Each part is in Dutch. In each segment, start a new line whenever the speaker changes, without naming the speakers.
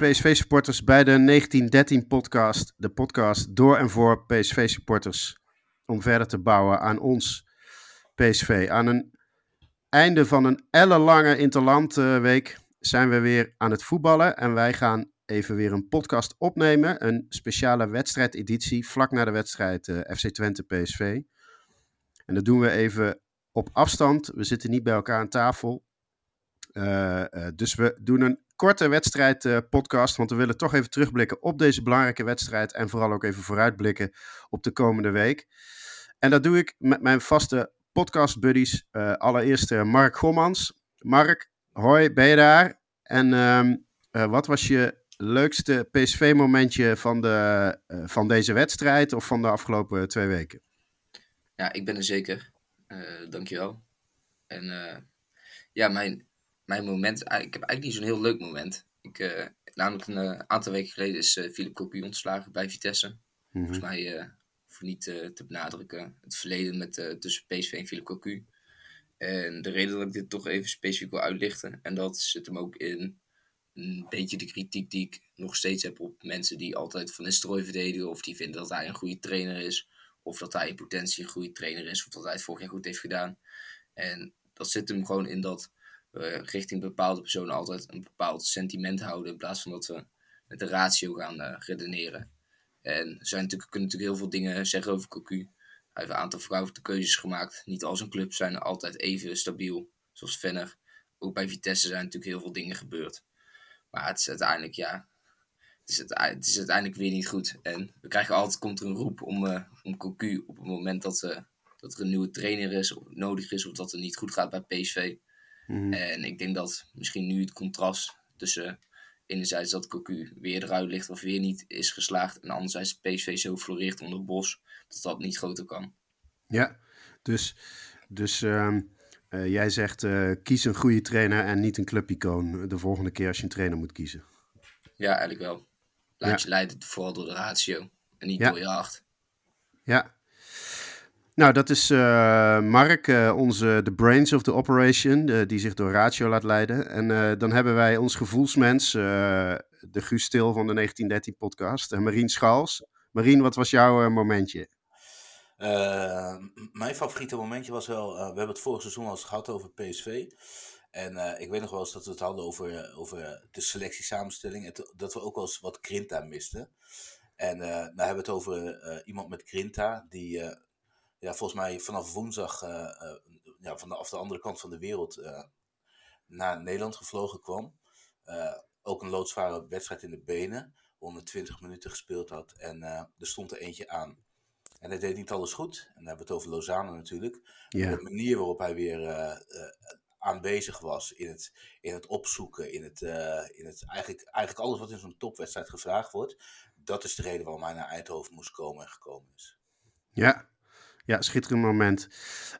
PSV-supporters, bij de 1913-podcast. De podcast door en voor PSV-supporters. Om verder te bouwen aan ons PSV. Aan een einde van een ellenlange interlandweek zijn we weer aan het voetballen. En wij gaan even weer een podcast opnemen. Een speciale wedstrijdeditie vlak na de wedstrijd uh, FC Twente-PSV. En dat doen we even op afstand. We zitten niet bij elkaar aan tafel. Uh, uh, dus we doen een korte wedstrijdpodcast, want we willen toch even terugblikken op deze belangrijke wedstrijd en vooral ook even vooruitblikken op de komende week. En dat doe ik met mijn vaste podcast buddies. Allereerst Mark Gommans. Mark, hoi, ben je daar? En uh, wat was je leukste PSV-momentje van, de, van deze wedstrijd of van de afgelopen twee weken?
Ja, ik ben er zeker. Uh, dankjewel. En ja, mijn, mijn moment, ik heb eigenlijk niet zo'n heel leuk moment. Ik, namelijk een aantal weken geleden is Philip Cocu ontslagen bij Vitesse. Mm -hmm. Volgens mij voor niet te benadrukken, het verleden met, tussen PSV en Philip Cocu. En de reden dat ik dit toch even specifiek wil uitlichten, en dat zit hem ook in een beetje de kritiek die ik nog steeds heb op mensen die altijd Van Nistelrooy verdedigen, of die vinden dat hij een goede trainer is, of dat hij in potentie een goede trainer is, of dat hij het vorig jaar goed heeft gedaan. En dat zit hem gewoon in dat we richting bepaalde personen altijd een bepaald sentiment houden, in plaats van dat we met de ratio gaan uh, redeneren. En er zijn natuurlijk, kunnen natuurlijk heel veel dingen zeggen over Cocu. Hij heeft een aantal foute keuzes gemaakt. Niet als een club zijn altijd even stabiel, zoals Venner. Ook bij Vitesse zijn natuurlijk heel veel dingen gebeurd. Maar het is uiteindelijk, ja, het is, het is uiteindelijk weer niet goed. En we krijgen altijd, komt er een roep om, uh, om Cocu op het moment dat, uh, dat er een nieuwe trainer is, of nodig is, of dat het niet goed gaat bij PSV. Mm. En ik denk dat misschien nu het contrast tussen enerzijds dat Cocu weer eruit ligt of weer niet is geslaagd, en anderzijds PSV zo floreert onder Bos, dat dat niet groter kan.
Ja, dus, dus um, uh, jij zegt uh, kies een goede trainer en niet een clubicoon de volgende keer als je een trainer moet kiezen.
Ja, eigenlijk wel. Laat ja. je leiden vooral door de ratio en niet ja. door je hart.
Ja. Nou, dat is uh, Mark, onze the brains of the operation, die zich door ratio laat leiden. En dan hebben wij ons gevoelsmens, de Guus van de 1913 podcast, Marien Schals. Marien, wat was jouw momentje?
Mijn favoriete momentje was wel, we hebben het vorig seizoen al eens gehad over PSV. En ik weet nog wel eens dat we het hadden over, over de selectie samenstelling. En dat we ook wel eens wat Grinta misten. En nou hebben we het over iemand met Grinta, die ja, volgens mij vanaf woensdag ja, vanaf de andere kant van de wereld naar Nederland gevlogen kwam. ook een loodzware wedstrijd in de benen, 120 minuten gespeeld had. En er stond er eentje aan. En hij deed niet alles goed. En dan hebben we het over Lozano natuurlijk. De manier waarop hij weer uh, uh, aanwezig was in het, in het opzoeken, in het, uh, in het eigenlijk, eigenlijk alles wat in zo'n topwedstrijd gevraagd wordt. Dat is de reden waarom hij naar Eindhoven moest komen en gekomen is.
Ja, ja, schitterend moment.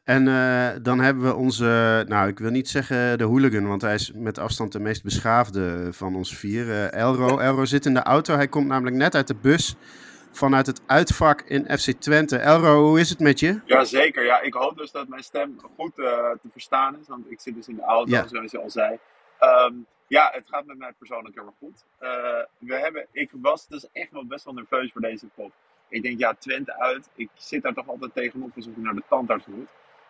En uh, dan hebben we onze, nou ik wil niet zeggen de hooligan, want hij is met afstand de meest beschaafde van ons vier. Uh, Elro. Elro zit in de auto, hij komt namelijk net uit de bus vanuit het uitvak in FC Twente. Elro, hoe is het met je?
Jazeker, ja, ik hoop dus dat mijn stem goed uh, te verstaan is, want ik zit dus in de auto, ja. zoals je al zei. Um, ja, het gaat met mij persoonlijk heel erg goed. We hebben, ik was dus echt wel best wel nerveus voor deze pop. Ik denk, ja, Twente uit. Ik zit daar toch altijd tegenop alsof ik naar de tandarts moet.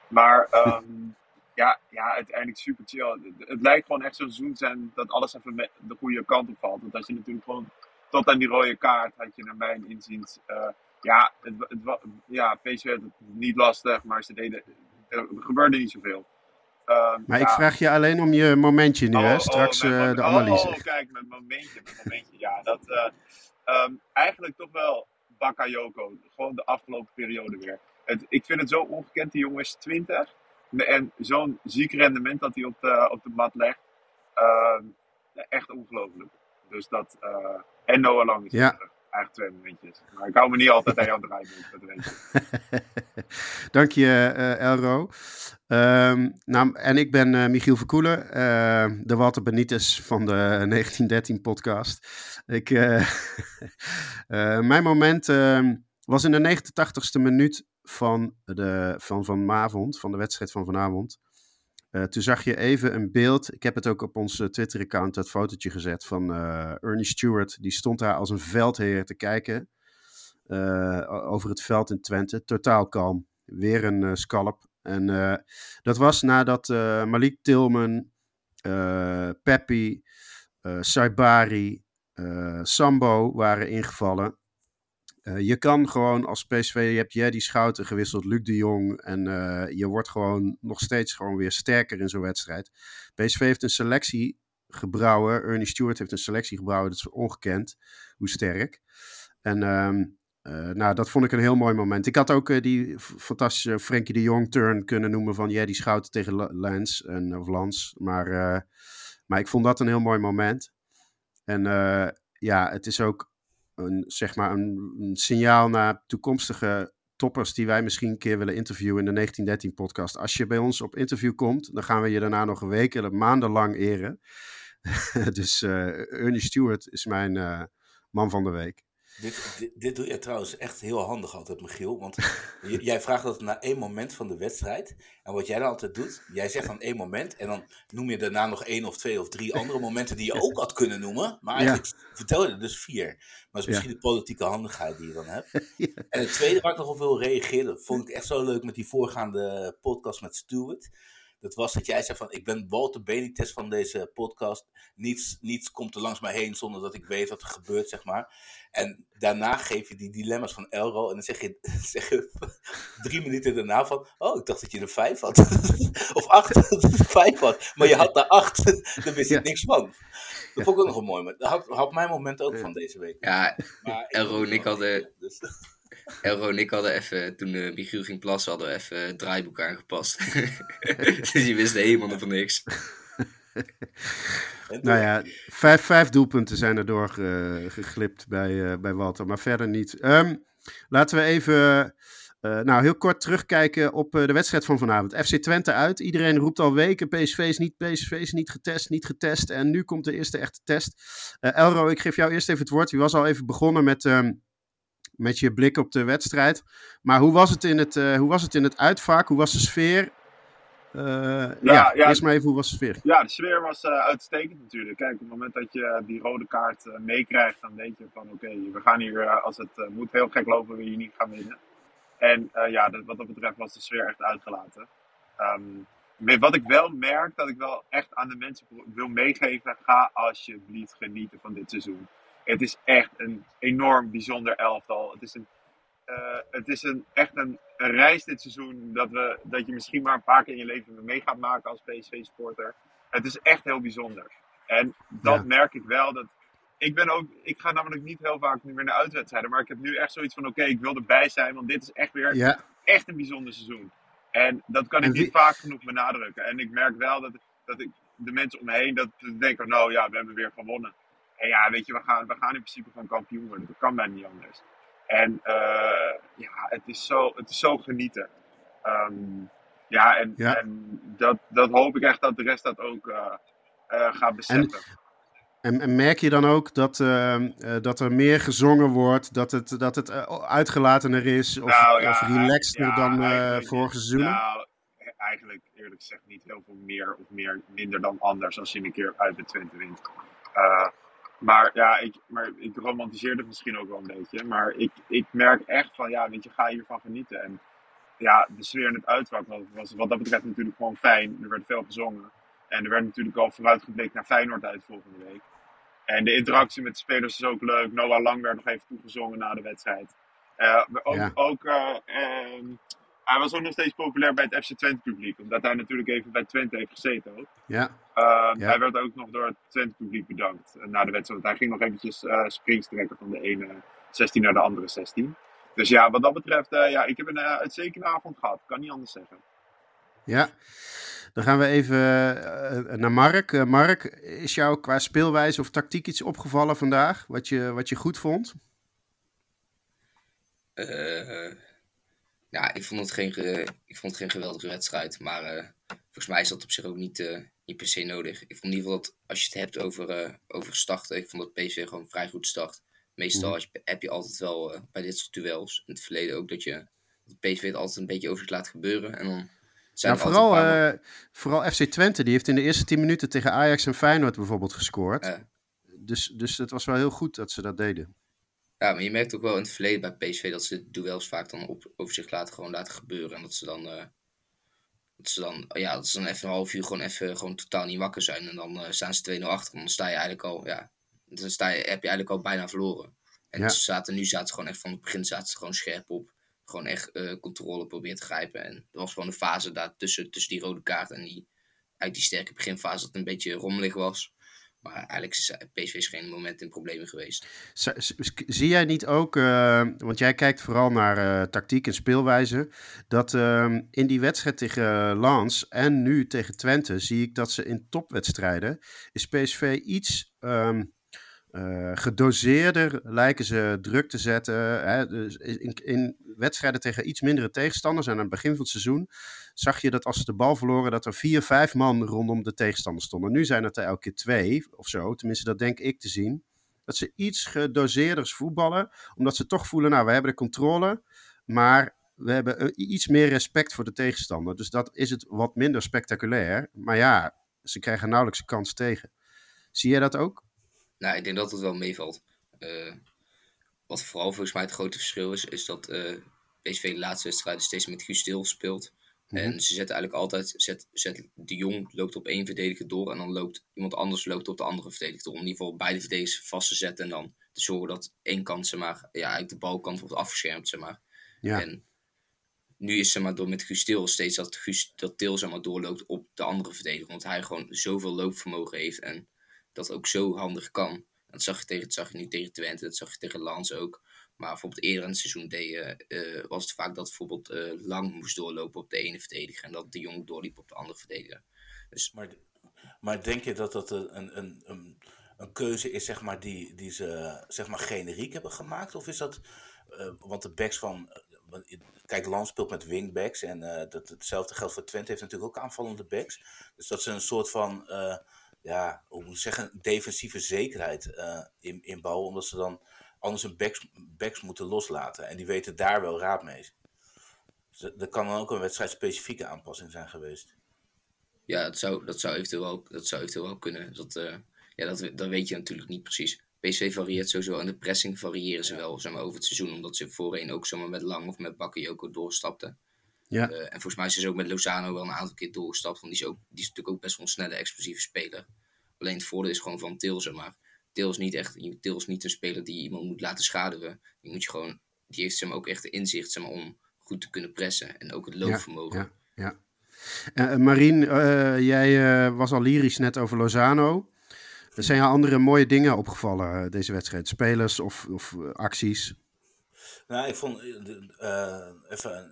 Maar um, ja, ja, uiteindelijk super chill. Het, het lijkt gewoon echt zo'n seizoen zijn dat alles even de goede kant op valt. Want als je natuurlijk gewoon tot aan die rode kaart had je naar mijn inziens. Uh, ja, het, het, ja, PSV had het niet lastig, maar ze deden, er gebeurde niet zoveel.
Uh, maar ja. ik vraag je alleen om je momentje nu, oh, hè? straks oh, uh, de analyse.
Oh, kijk, mijn momentje, mijn momentje. Ja, dat um, eigenlijk toch wel Bakayoko. Gewoon de afgelopen periode weer. Het, ik vind het zo ongekend, die jongen is 20. En zo'n ziek rendement dat hij op de, op de mat legt. Ehm, echt ongelooflijk. Dus dat, uh, en Noah Lang is ja. terug. Eigenlijk twee momentjes. Maar ik hou me niet altijd aan jou draaien, dat weet je.
Dank je, uh, Elro. Um, nou, en ik ben uh, Michiel Verkoelen, uh, de Walter Benitez van de 1913 podcast. Ik, mijn moment ehm, was in de 89ste minuut van, de, van vanavond, van de wedstrijd van vanavond. toen zag je even een beeld. Ik heb het ook op ons Twitter-account, dat fotootje gezet van Ernie Stewart. Die stond daar als een veldheer te kijken over het veld in Twente. Totaal kalm. Weer een scalp. En dat was nadat Malik Tilman, Peppi, Saibari, Sambo waren ingevallen. Uh, je kan gewoon als PSV, je hebt Jedi Schouten gewisseld, Luc de Jong. En uh, je wordt gewoon nog steeds gewoon weer sterker in zo'n wedstrijd. PSV heeft een selectie gebrouwen. Ernie Stewart heeft een selectie gebrouwen. Dat is ongekend hoe sterk. En um, uh, nou, dat vond ik een heel mooi moment. Ik had ook die fantastische Frenkie de Jong turn kunnen noemen van Jedi Schouten tegen Lens en, of Lans. Maar, maar ik vond dat een heel mooi moment. En ja, het is ook een, zeg maar een, signaal naar toekomstige toppers die wij misschien een keer willen interviewen in de 1913-podcast. Als je bij ons op interview komt, dan gaan we je daarna nog een week, maandenlang eren. dus Ernie Stewart is mijn man van de week.
Dit, dit, doe je trouwens echt heel handig altijd, Michiel. Want jij vraagt dat na één moment van de wedstrijd. En wat jij dan altijd doet, jij zegt dan één moment. En dan noem je daarna nog één of twee of drie andere momenten die je ook had kunnen noemen. Maar eigenlijk vertel je er dus vier. Maar dat is misschien de politieke handigheid die je dan hebt. En het tweede waar ik nog op wil reageren, vond ik echt zo leuk met die voorgaande podcast met Stuart dat was dat jij zei van, ik ben Walter Benitez van deze podcast. Niets, niets komt er langs mij heen zonder dat ik weet wat er gebeurt, zeg maar. En daarna geef je die dilemma's van Elro en dan zeg je, zeg je drie minuten daarna van, oh, ik dacht dat je er vijf had. of acht, vijf had. Maar je had er acht, daar wist ik niks van. Dat vond ik ook nog een mooi moment. Dat had, had mijn moment ook van deze week.
Ja, Elro en ik hadden... Dus. Elro en ik hadden even, toen uh, Michiel ging plassen, hadden we even het draaiboek aangepast. dus die wisten helemaal van niks.
nou ja, vijf, vijf doelpunten zijn er door geglipt bij, uh, bij Walter, maar verder niet. Um, laten we even uh, nou, heel kort terugkijken op de wedstrijd van vanavond. FC Twente uit. Iedereen roept al weken: PSV is niet, PSV is niet getest, niet getest. En nu komt de eerste echte test. Elro, ik geef jou eerst even het woord. U was al even begonnen met. Um, met je blik op de wedstrijd. Maar hoe was het in het, uh, hoe was het, in het uitvak? Hoe was de sfeer? Uh, ja, ja, ja, eerst maar even, hoe was de sfeer?
Ja, de sfeer was uh, uitstekend natuurlijk. Kijk, op het moment dat je die rode kaart meekrijgt, dan weet je van oké, okay, we gaan hier, als het moet heel gek lopen, we hier niet gaan winnen. En ja, dat, wat dat betreft was de sfeer echt uitgelaten. Um, wat ik wel merk, dat ik wel echt aan de mensen wil meegeven, ga alsjeblieft genieten van dit seizoen. Het is echt een enorm bijzonder elftal. Het is, een, uh, het is een, echt een, een, reis dit seizoen dat, we, dat je misschien maar een paar keer in je leven mee gaat maken als PSV-supporter. Het is echt heel bijzonder. En dat ja. merk ik wel. Dat, ik, ben ook, ik ga namelijk niet heel vaak nu meer naar uitwedstrijden. Maar ik heb nu echt zoiets van: oké, okay, ik wil erbij zijn. Want dit is echt weer ja. echt een bijzonder seizoen. En dat kan ik niet vaak genoeg benadrukken. En ik merk wel dat, dat ik de mensen om me heen dat denken: nou ja, we hebben weer gewonnen. En ja, weet je, we gaan, we gaan in principe van kampioen worden. Dat kan bijna niet anders. En uh, ja, het is zo, het is zo genieten. Um, ja, en, ja. en dat, dat hoop ik echt dat de rest dat ook uh, uh, gaat beseffen.
En, en, merk je dan ook dat, dat er meer gezongen wordt, dat het, dat het uitgelatener is of, nou, ja, of relaxter ja, dan vorige seizoenen?
Nou, eigenlijk eerlijk gezegd niet heel veel meer of meer, minder dan anders als je een keer uit de Twente wint. Maar ja, ik, maar ik romantiseer het misschien ook wel een beetje. Maar ik, ik merk echt van, ja, weet je, ga hiervan genieten. En ja, de sfeer in het uitvak was, was wat dat betreft natuurlijk gewoon fijn. Er werd veel gezongen. En er werd natuurlijk al vooruitgeblikt naar Feyenoord uit volgende week. En de interactie met de spelers is ook leuk. Noah Lang werd nog even toegezongen na de wedstrijd. Uh, ook, ja. ook uh, uh, hij was ook nog steeds populair bij het FC Twente publiek. Omdat hij natuurlijk even bij Twente heeft gezeten ook.
Ja.
Uh, ja. Hij werd ook nog door het Twente publiek bedankt uh, na de wedstrijd. Hij ging nog eventjes uh, springstrekken van de ene 16 naar de andere 16. Dus ja, wat dat betreft, ja, ik heb een uitstekende avond gehad. Kan niet anders zeggen.
Ja. Dan gaan we even naar Mark. Mark, is jou qua speelwijze of tactiek iets opgevallen vandaag? Wat je, wat je goed vond?
Ja, ik vond het geen, ik vond het geen geweldige wedstrijd. Maar uh, volgens mij is dat op zich ook niet, uh, niet per se nodig. Ik vond in ieder geval dat als je het hebt over, uh, over starten, ik vond dat PSV gewoon vrij goed start. Meestal mm. je, heb je altijd wel bij dit soort duels, in het verleden ook, dat je dat PSV het altijd een beetje over laat gebeuren. En dan zijn
Nou, vooral,
paar
eh, vooral FC Twente, die heeft in de eerste 10 minuten tegen Ajax en Feyenoord bijvoorbeeld gescoord. Dus, dus het was wel heel goed dat ze dat deden.
Ja, maar je merkt ook wel in het verleden bij PSV dat ze duels vaak dan op, over zich laten, gewoon laten gebeuren. En dat ze dan, eh, dat ze dan, ja, dat ze dan even een half uur gewoon even gewoon totaal niet wakker zijn. En dan eh, staan ze 2-0 achter. En dan sta je eigenlijk al, ja, dan sta je, heb je eigenlijk al bijna verloren. En
Ja.
ze zaten, nu zaten ze gewoon echt van het begin zaten ze gewoon scherp op. Gewoon echt eh, controle proberen te grijpen. En er was gewoon een fase daar tussen, tussen die rode kaart en die, uit die sterke beginfase dat het een beetje rommelig was. Maar eigenlijk is PSV is geen moment in problemen geweest.
Zie jij niet ook, eh, want jij kijkt vooral naar eh, tactiek en speelwijze, dat ehm, in die wedstrijd tegen Lans en nu tegen Twente zie ik dat ze in topwedstrijden is PSV iets ehm, eh, gedoseerder lijken ze druk te zetten. Hè? Dus in, wedstrijden tegen iets mindere tegenstanders en aan het begin van het seizoen zag je dat als ze de bal verloren, dat er vier, vijf man rondom de tegenstander stonden. Nu zijn het er elke keer twee of zo, tenminste dat denk ik te zien dat ze iets gedoseerders voetballen. Omdat ze toch voelen, nou, we hebben de controle. Maar we hebben eh, iets meer respect voor de tegenstander. Dus dat is het wat minder spectaculair. Maar ja, ze krijgen nauwelijks een kans tegen. Zie jij dat ook?
Nou, ik denk dat het wel meevalt. Eh, wat vooral volgens mij het grote verschil is, is dat eh PSV de laatste wedstrijden steeds met Guus Stil speelt.
Mhm.
En ze zetten eigenlijk altijd, zet, zet de Jong loopt op één verdediger door en dan loopt iemand anders loopt op de andere verdediger door. Om in ieder geval beide verdedigers vast te zetten en dan te zorgen dat één kant, zeg maar, ja, eigenlijk de balkant wordt afgeschermd, zeg maar.
Ja.
En nu is zeg maar door met Guus Til steeds dat, Guus, dat Til zeg maar, doorloopt op de andere verdediger. Want hij gewoon zoveel loopvermogen heeft en dat ook zo handig kan. Dat zag je, tegen, zag je nu tegen Twente, dat zag je tegen Lans ook. Maar bijvoorbeeld eerder in het seizoen deed, eh, eh, was het vaak dat bijvoorbeeld eh, Lang moest doorlopen op de ene verdediger. En dat de Jong doorliep op de andere verdediger. Dus
Maar, maar denk je dat dat een, een, een, een keuze is, zeg maar, die, die ze zeg maar, generiek hebben gemaakt? Of is dat, want de backs van, kijk, Lans speelt met wingbacks en dat, hetzelfde geldt voor Twente, heeft natuurlijk ook aanvallende backs. Dus dat ze een soort van, ja, hoe moet ik zeggen, defensieve zekerheid eh, in, inbouwen, omdat ze dan anders hun backs, backs moeten loslaten. En die weten daar wel raad mee. Dus dat kan dan ook een wedstrijdspecifieke aanpassing zijn geweest.
ja, dat zou, dat zou, eventueel, wel, dat zou eventueel wel kunnen. Dat, eh, ja, dat, dat weet je natuurlijk niet precies. PSV varieert sowieso en de pressing variëren ze wel zeg maar, over het seizoen. Omdat ze voorheen ook zomaar met Lang of met Bakayoko doorstapten.
Ja.
Eh, en volgens mij zijn ze ook met Lozano wel een aantal keer doorgestapt. Want die is, ook, die is natuurlijk ook best wel een snelle, explosieve speler. Alleen het voordeel is gewoon van Til, zeg maar. Til is niet echt Til is niet een speler die iemand moet laten schaduwen. Die, moet je gewoon, die heeft zeg maar, ook echt de inzicht zeg maar, om goed te kunnen pressen. En ook het loopvermogen.
Ja, ja. Eh, Marien, eh, jij eh, was al lyrisch net over Lozano. Er zijn jou andere mooie dingen opgevallen uh, deze wedstrijd? Spelers of, of uh, acties?
Nou, ik vond, uh, even,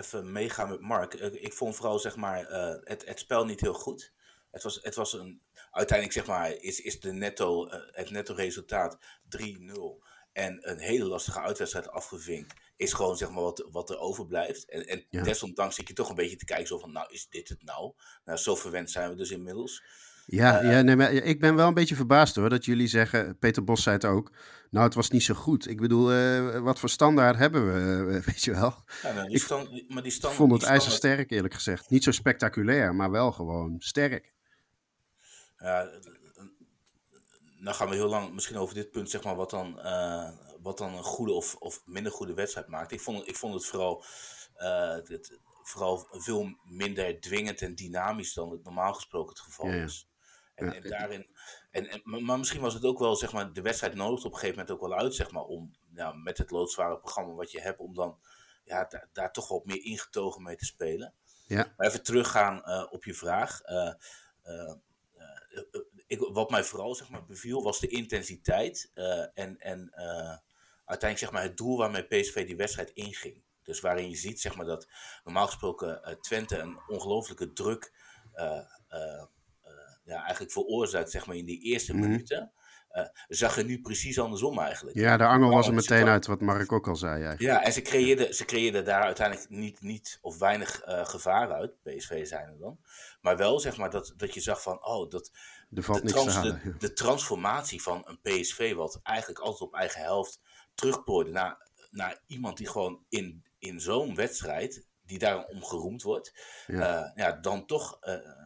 even meegaan met Mark. Ik vond vooral, zeg maar, het, het spel niet heel goed. Het was, het was een, uiteindelijk, zeg maar, is, is de netto, het netto resultaat 3-0. En een hele lastige uitwedstrijd afgevinkt. Is gewoon, zeg maar, wat, wat er overblijft. En, en ja. desondanks zit je toch een beetje te kijken zo van, nou, is dit het nou? Nou, zo verwend zijn we dus inmiddels.
Ja, uh, ja nee, maar ik ben wel een beetje verbaasd hoor, dat jullie zeggen, Peter Bos zei het ook, nou het was niet zo goed. Ik bedoel, uh, wat voor standaard hebben we, uh, weet je wel?
Ja, nou, die stand, maar die stand,
vond het
die
ijzersterk eerlijk gezegd. Niet zo spectaculair, maar wel gewoon sterk.
Ja, nou gaan we heel lang misschien over dit punt, zeg maar, wat dan, wat dan een goede of, of minder goede wedstrijd maakt. Ik vond, ik vond het vooral... Het, vooral veel minder dwingend en dynamisch dan het normaal gesproken het geval
ja, ja.
is. En, daarin, en, en, maar misschien was het ook wel, zeg maar, de wedstrijd nodigt op een gegeven moment ook wel uit, zeg maar, om ja, met het loodzware programma wat je hebt, om dan ja, daar, daar toch wat meer ingetogen mee te spelen.
Ja.
Maar even teruggaan uh, op je vraag. Uh, uh, ik, wat mij vooral zeg maar, beviel was de intensiteit en, en uiteindelijk zeg maar, het doel waarmee PSV die wedstrijd inging. Dus waarin je ziet zeg maar, dat normaal gesproken Twente een ongelofelijke druk ja, eigenlijk veroorzaakt zeg maar, in die eerste
Mhm.
mm -hmm. minuten. zag je nu precies andersom eigenlijk.
Ja, de angel was er meteen uit, wat Mark ook al zei. Eigenlijk.
Ja, en ze creëerden, ze creëerden daar uiteindelijk niet, niet of weinig gevaar uit, PSV zijn er dan. Maar wel zeg maar dat, dat je zag van, oh, dat
er valt
de,
niks
trans, de, de transformatie van een PSV wat eigenlijk altijd op eigen helft terugplooide naar, naar iemand die gewoon in, in zo'n wedstrijd die daarom geroemd wordt, ja. ja dan toch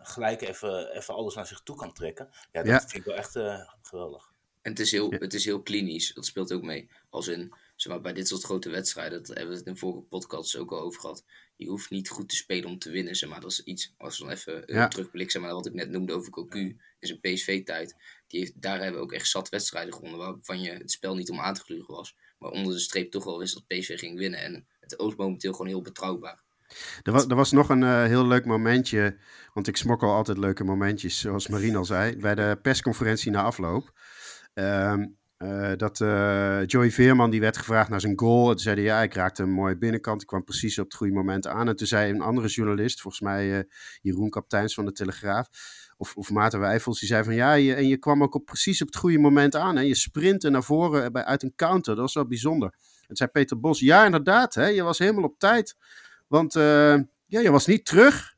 gelijk even, even alles naar zich toe kan trekken. Ja, dat vind ik wel echt geweldig.
En het is, heel, het is heel klinisch, dat speelt ook mee. Als in, zeg maar, bij dit soort grote wedstrijden, dat hebben we het in de vorige podcast ook al over gehad. Je hoeft niet goed te spelen om te winnen, zeg maar. Dat is iets, als we dan even ja. terugblikken, zeg maar, wat ik net noemde over Cocu, is een PSV-tijd. Die heeft, daar hebben we ook echt zat wedstrijden gewonnen, waarvan je het spel niet om aan te gluren was. Maar onder de streep toch wel wist dat PSV ging winnen. En het oogt momenteel gewoon heel betrouwbaar.
Er was, was nog een uh, heel leuk momentje, want ik smokkel altijd leuke momentjes, zoals Marien al zei, bij de persconferentie na afloop. Um, uh, dat uh, Joey Veerman die werd gevraagd naar zijn goal. En toen zei hij, ja, ik raakte een mooie binnenkant. Ik kwam precies op het goede moment aan. En toen zei een andere journalist, volgens mij Jeroen Kapteins van de Telegraaf, of, of Maarten Wijfels, die zei van, ja, je, en je kwam ook op, precies op het goede moment aan. En je sprintte naar voren bij, uit een counter. Dat was wel bijzonder. En zei Peter Bos, ja, inderdaad, hè, je was helemaal op tijd. Want ja, je was niet terug.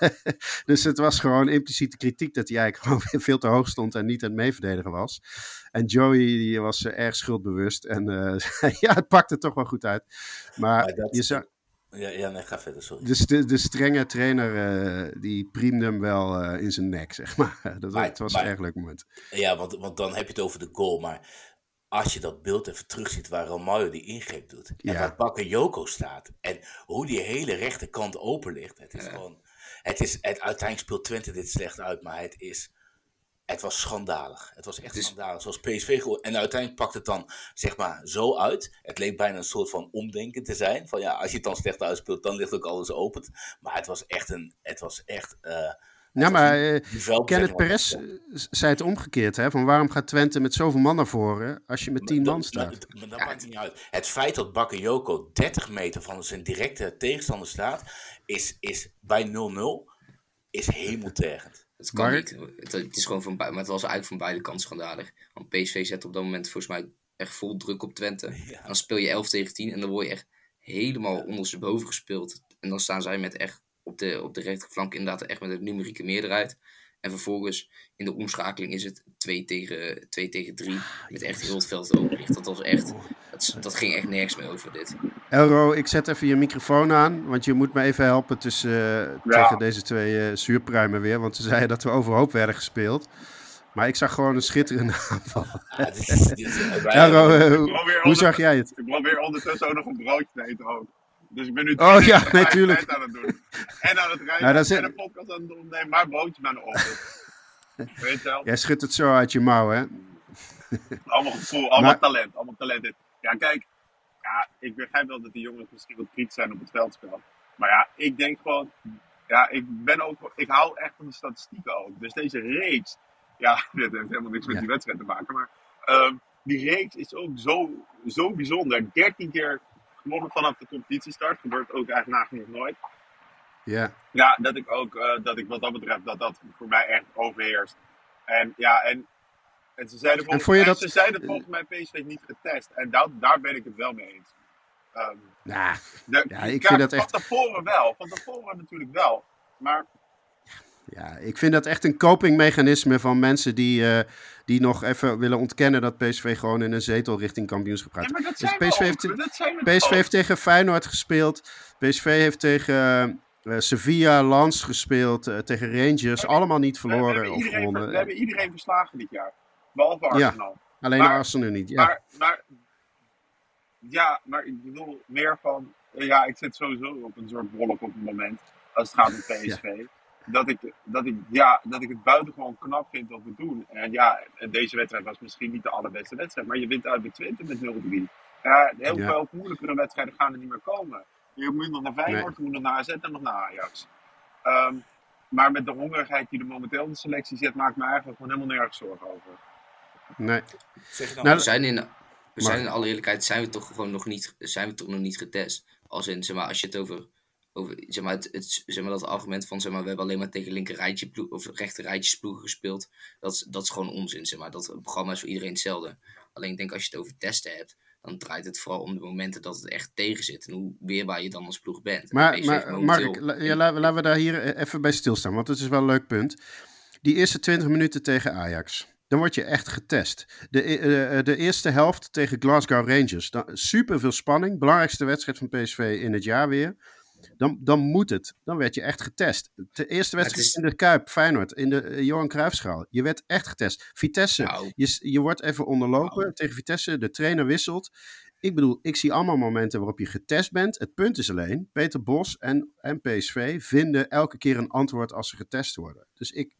dus het was gewoon impliciete kritiek dat hij eigenlijk gewoon veel te hoog stond en niet aan het meeverdedigen was. En Joey die was uh, erg schuldbewust en uh, ja, het pakte toch wel goed uit. Maar, je zag...
Ja, ja, nee, ga verder, sorry.
Dus de, de strenge trainer, uh, die priemde hem wel in zijn nek, zeg maar. Dat maar, het was maar, een erg leuk moment.
Ja, want, want dan heb je het over de goal, maar als je dat beeld even terugziet waar Romario die ingreep doet. En ja. waar Joko staat. En hoe die hele rechterkant open ligt. Het is gewoon... Het is, het, uiteindelijk speelt Twente dit slecht uit, maar het is... Het was schandalig. Het was echt schandalig. Zoals PSV En uiteindelijk pakt het dan, zeg maar, zo uit. Het leek bijna een soort van omdenken te zijn. Van ja, als je het dan slecht uitspeelt, dan ligt ook alles open. Maar het was echt een... Het was echt... Uh,
ja, maar uh, Kenneth Perez eh, zei het omgekeerd. Hè? Van waarom gaat Twente met zoveel man naar voren als je met 10 man staat?
Maar dat maakt niet uit. Het feit dat Bakayoko 30 meter van zijn directe tegenstander staat, is, is bij 0-0 is hemeltergend.
Het kan niet. Het, is gewoon van, maar het was eigenlijk van beide kanten schandalig. Want PSV zet op dat moment volgens mij echt vol druk op Twente. En dan speel je 11 tegen 10 en dan word je echt helemaal ondersteboven gespeeld. En dan staan zij met echt op de, op de rechterflank inderdaad echt met een numerieke meerderheid. En vervolgens in de omschakeling is het 2 tegen, 2 tegen 3 met echt heel het veld open Dat was echt, dat, dat ging echt nergens meer over dit.
Elro, ik zet even je microfoon aan, want je moet me even helpen tussen, uh, ja. tegen deze twee uh, zuurpruimen weer. Want ze zeiden dat we overhoop werden gespeeld. Maar ik zag gewoon een schitterende aanval. Ja, Elro, uh, hoe zag jij het?
Ik probeer ondertussen ook nog een broodje te eten ook. Dus ik ben nu
oh, ja, natuurlijk.
aan het doen. En aan het rijden nou, en een podcast aan het doen. Nee, maar broodje naar de ochtend. Weet je wel?
Jij schudt het zo uit je mouw, hè?
allemaal gevoel, allemaal talent. Allemaal talent. Ja, kijk. Ja, ik begrijp wel dat die jongens misschien wat kritisch zijn op het veldspel. Maar ja, ik denk gewoon... Ja, ik ben ook... Ik hou echt van de statistieken ook. Dus deze reeks... Ja, dit heeft helemaal niks met ja. die wedstrijd te maken. Maar um, die reeks is ook zo, zo bijzonder. 13 keer gewonnen vanaf de competitiestart. Gebeurt ook eigenlijk nagenoeg nooit.
Ja.
Ja, dat ik ook, uh, dat ik wat dat betreft, dat dat voor mij echt overheerst. En ja, en, en ze zeiden volgens, dat... ze zeiden volgens mij PSV niet getest. En dat, daar ben ik het wel mee eens. Um,
nah, de, ja, ik vind dat echt...
Van tevoren wel, van tevoren natuurlijk wel. Maar
ja, ik vind dat echt een copingmechanisme van mensen die, uh, die nog even willen ontkennen dat PSV gewoon in een zetel richting kampioenschap gaat. Ja,
maar dat dus zijn PSV, heeft,
PSV heeft tegen Feyenoord gespeeld. PSV heeft tegen uh, Sevilla, Lans gespeeld. Uh, tegen Rangers. allemaal niet verloren of gewonnen.
We hebben iedereen verslagen dit jaar. Behalve Arsenal.
Ja, alleen maar, Arsenal niet. Ja.
Maar, maar, ja, maar ik bedoel meer van... Ja, ik zit sowieso op een soort wolk op het moment. Als het gaat om PSV. Ja dat ik, dat, ik, ja, dat ik het buitengewoon knap vind wat we doen. En ja, deze wedstrijd was misschien niet de allerbeste wedstrijd, maar je wint uit de Twente met 0-3. Ja, heel ja. veel moeilijkere wedstrijden gaan er niet meer komen. Je moet nog naar Feyenoord, je moet nog naar AZ en nog naar Ajax. Um, maar met de hongerigheid die er momenteel in de selectie zit, maakt me eigenlijk gewoon helemaal nergens zorgen over.
Nee.
Zeg nou, we zijn in, we zijn in alle eerlijkheid zijn we toch gewoon nog niet, zijn we toch nog niet getest. Als in, zeg maar, als je het over over, zeg maar, het, het, zeg maar, dat argument van zeg maar, we hebben alleen maar tegen linker rijtje ploeg, of rechter rijtjes ploegen gespeeld. Dat, dat is gewoon onzin. Zeg maar. Dat programma is voor iedereen hetzelfde. Alleen ik denk als je het over testen hebt, dan draait het vooral om de momenten dat het echt tegen zit. En hoe weerbaar je dan als ploeg bent.
Maar, maar Mark, ja, laten we daar hier even bij stilstaan, want het is wel een leuk punt. Die eerste 20 minuten tegen Ajax. Dan word je echt getest. De, de, eh, de eerste helft tegen Glasgow Rangers. Super veel spanning. Belangrijkste wedstrijd van PSV in het jaar weer. Dan, dan moet het. Dan werd je echt getest. De eerste wedstrijd in de Kuip, Feyenoord, in de uh, Johan Cruijffschaal. Je werd echt getest. Vitesse, nou. je, je wordt even onderlopen nou. tegen Vitesse. De trainer wisselt. Ik bedoel, ik zie allemaal momenten waarop je getest bent. Het punt is alleen, Peter Bos en, en PSV vinden elke keer een antwoord als ze getest worden. Dus ik,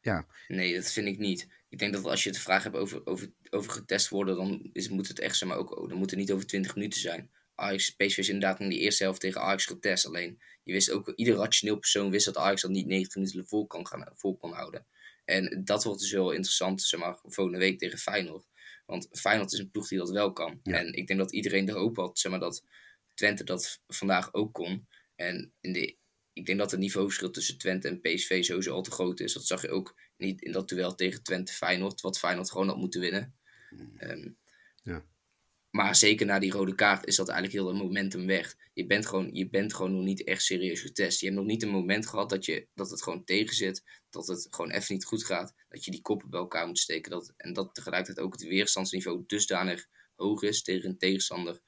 ja.
Nee, dat vind ik niet. Ik denk dat als je het vraag hebt over, over, over getest worden, dan is, moet het echt, zeg maar, ook, dan moet het niet over 20 minuten zijn. Ajax, PSV is inderdaad in de eerste helft tegen Ajax getest. Alleen, je wist ook, ieder rationeel persoon wist dat Ajax dat niet 90 minuten vol kan, gaan, vol kan houden. En dat wordt dus heel interessant, zeg maar, volgende week tegen Feyenoord. Want Feyenoord is een ploeg die dat wel kan. En ik denk dat iedereen de hoop had, zeg maar, dat Twente dat vandaag ook kon. En in de, ik denk dat het niveauverschil tussen Twente en PSV sowieso al te groot is. Dat zag je ook niet in dat duel tegen Twente-Feyenoord, wat Feyenoord gewoon had moeten winnen. Um, ja. Maar zeker na die rode kaart is dat eigenlijk heel het momentum weg. Je bent, gewoon, je bent gewoon nog niet echt serieus getest. Je hebt nog niet een moment gehad dat, je, dat het gewoon tegen zit. Dat het gewoon even niet goed gaat. Dat je die koppen bij elkaar moet steken. Dat, en dat tegelijkertijd ook het weerstandsniveau dusdanig hoog is tegen een tegenstander.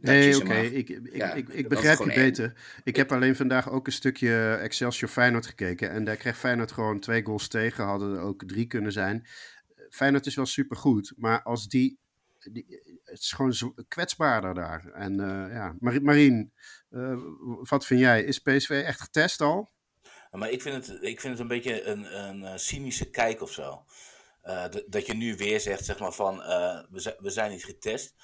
Nee, oké, ik, ik, ik, ik, begrijp je beter. Ik heb alleen vandaag ook een stukje Excelsior Feyenoord gekeken. En daar kreeg Feyenoord gewoon twee goals tegen. Hadden er ook drie kunnen zijn. Feyenoord is wel supergoed. Maar als die het is gewoon kwetsbaarder daar. En uh, ja, Marien, uh, wat vind jij? Is PSV echt getest al?
Maar ik vind het, ik vind het een beetje een, een eh, cynische kijk of zo. Dat je nu weer zegt, zeg maar, van we, we zijn niet getest.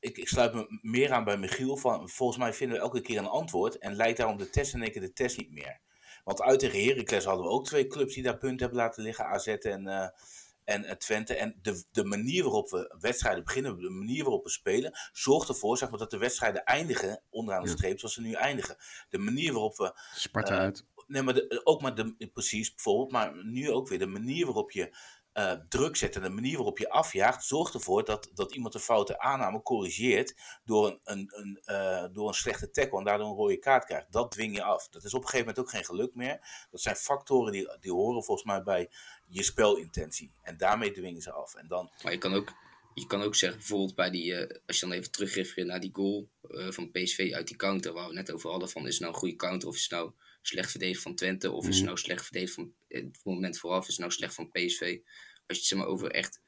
ik, ik sluit me meer aan bij Michiel. Van, volgens mij vinden we elke keer een antwoord. En leidt daarom de test en één keer de test niet meer. Want uit tegen Heracles hadden we ook twee clubs die daar punten hebben laten liggen. AZ en, en Twente. En de, de manier waarop we wedstrijden beginnen, de manier waarop we spelen, zorgt ervoor zeg maar, dat de wedstrijden eindigen onderaan de streep zoals ze nu eindigen. De manier waarop we.
Sparta uh, uit.
Nee, maar de, ook maar de, precies, bijvoorbeeld, maar nu ook weer de manier waarop je uh, druk zet en de manier waarop je afjaagt, zorgt ervoor dat, dat iemand een foute aanname corrigeert door een, een, een uh, door een slechte tackle en daardoor een rode kaart krijgt. Dat dwing je af. Dat is op een gegeven moment ook geen geluk meer. Dat zijn factoren die, die horen volgens mij bij je spelintentie. En daarmee dwingen ze af. En dan...
Maar je kan ook, je kan ook zeggen, bijvoorbeeld bij die, uh, als je dan even terugrefereert naar die goal van PSV uit die counter, waar we net over hadden, van is het nou een goede counter of is het nou slecht verdedigd van Twente, of is het mhm. nou slecht verdedigd van, het moment vooraf, is het nou slecht van PSV. Als je het zeg maar over echt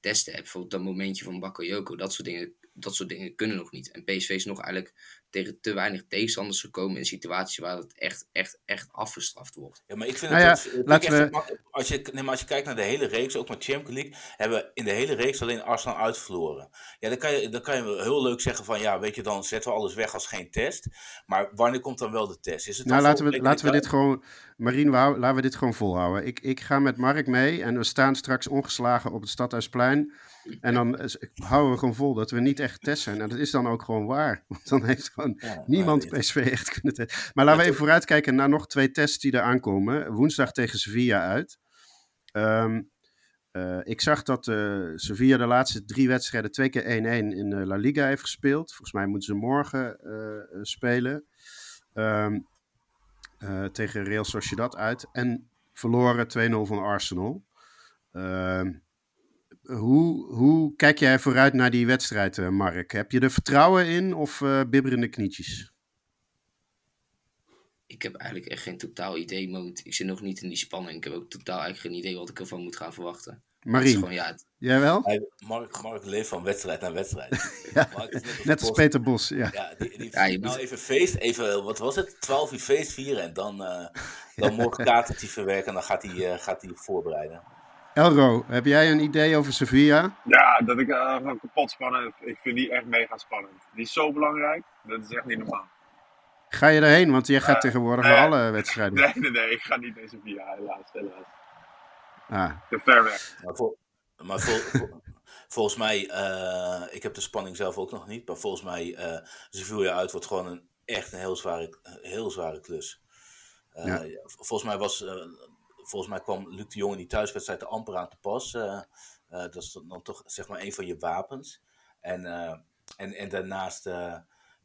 testen hebt, bijvoorbeeld dat momentje van Bakayoko, dat soort dingen, dat soort dingen kunnen nog niet. En PSV is nog eigenlijk tegen te weinig tegenstanders gekomen in situaties waar het echt, echt, echt afgestraft wordt.
Ja, maar ik vind nou het, ja, laten we... als, je, nee, maar als je kijkt naar de hele reeks, ook met Champions League, hebben we in de hele reeks alleen Arsenal uitverloren. Ja, dan kan je, dan kan je heel leuk zeggen van, ja, weet je, dan zetten we alles weg als geen test. Maar wanneer komt dan wel de test? Is het
nou, laten we, laten we dit gewoon, Marien, laten we dit gewoon volhouden. Ik, ik ga met Mark mee en we staan straks ongeslagen op het Stadhuisplein. En dan houden we gewoon vol dat we niet echt testen. En dat is dan ook gewoon waar. Want dan heeft gewoon niemand PSV echt kunnen testen. Maar laten we even vooruitkijken naar nog twee tests die er aankomen. Woensdag tegen Sevilla uit. Um, uh, ik zag dat uh, Sevilla de laatste drie wedstrijden twee keer 1-1 in de La Liga heeft gespeeld. Volgens mij moeten ze morgen spelen. Um, tegen Real Sociedad uit. En verloren 2-0 van Arsenal. Uh, hoe, hoe kijk jij vooruit naar die wedstrijd, eh, Mark? Heb je er vertrouwen in of uh, bibberende knietjes?
Ik heb eigenlijk echt geen totaal idee. Moment. Ik zit nog niet in die spanning. Ik heb ook totaal eigenlijk geen idee wat ik ervan moet gaan verwachten.
Gewoon, ja, het... jij wel?
Hey, Mark, Mark leeft van wedstrijd naar wedstrijd.
ja, net, net als Peter Bos. Ja, ja
die, die ja, nou even feest, even, wat was het? 12 uur feest vieren en dan, uh, dan morgen kaartje verwerken en dan gaat hij, uh, gaat hij voorbereiden.
Elro, heb jij een idee over Sevilla?
Ja, dat ik uh, van kapot spannend. Ik vind die echt mega spannend. Die is zo belangrijk. Dat is echt niet normaal.
Ga je erheen? Want jij gaat uh, tegenwoordig naar alle wedstrijden.
Nee, nee, nee. Ik ga niet naar Sevilla, helaas. helaas. Ah. Te ver weg.
Maar, vol, maar vol, volgens mij, uh, ik heb de spanning zelf ook nog niet. Maar volgens mij, Sevilla uit wordt gewoon een, echt een heel zware, heel zware klus. Ja. Volgens mij was volgens mij kwam Luc de Jong in die thuiswedstrijd er amper aan te pas. Uh, dat is dan toch zeg maar een van je wapens. En, uh, en, en daarnaast,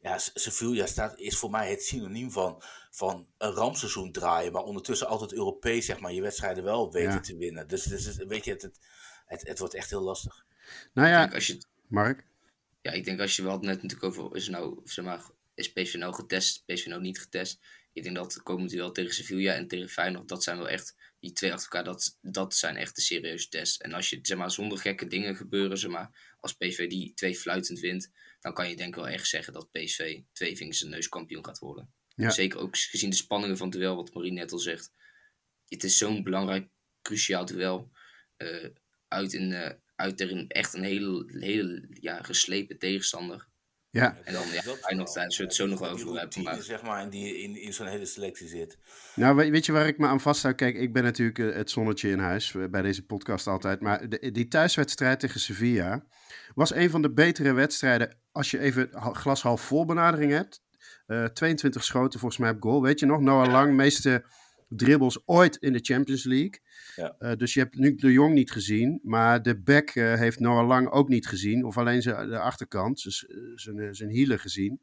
ja, Sevilla staat, is voor mij het synoniem van, van een rampseizoen draaien. Maar ondertussen altijd Europees, zeg maar, je wedstrijden wel weten ja. te winnen. Dus, dus weet je, het, het, het, het, wordt echt heel lastig.
Nou ja, als je, Mark?
Ja, ik denk als je wel net natuurlijk over, is nou, zeg maar, is PSV nou getest, PSV nou niet getest. Ik denk dat komend duel tegen Sevilla en tegen Feyenoord, dat zijn wel echt, die twee achter elkaar, dat, dat zijn echt de serieuze tests. En als je, zeg maar, zonder gekke dingen gebeuren, zeg maar, als PSV die twee fluitend wint, dan kan je denk ik wel echt zeggen dat PSV twee vingers een neuskampioen gaat worden.
Ja.
Zeker ook gezien de spanningen van het duel, wat Marie net al zegt. Het is zo'n belangrijk, cruciaal duel. eh, uit, in, eh, uit tegen echt een hele, hele ja, geslepen tegenstander.
Ja,
En dan, ja,
Dat
Feyenoord, daar zullen we het zo nog wel over hebben. Maar
zeg maar, in, die, in, in zo'n hele selectie zit.
nou we- weet je waar ik me aan vasthoud? Kijk, ik ben natuurlijk eh, het zonnetje in huis eh, bij deze podcast altijd. Maar de, die thuiswedstrijd tegen Sevilla was een van de betere wedstrijden als je even glas half vol benadering hebt. Eh 22 schoten volgens mij op goal. Weet je nog? Noah Lang, meeste dribbles ooit in de Champions League.
Ja.
Eh, dus je hebt nu de Jong niet gezien. Maar de back eh, heeft Noah Lang ook niet gezien. Of alleen de achterkant, zijn, zijn hielen gezien.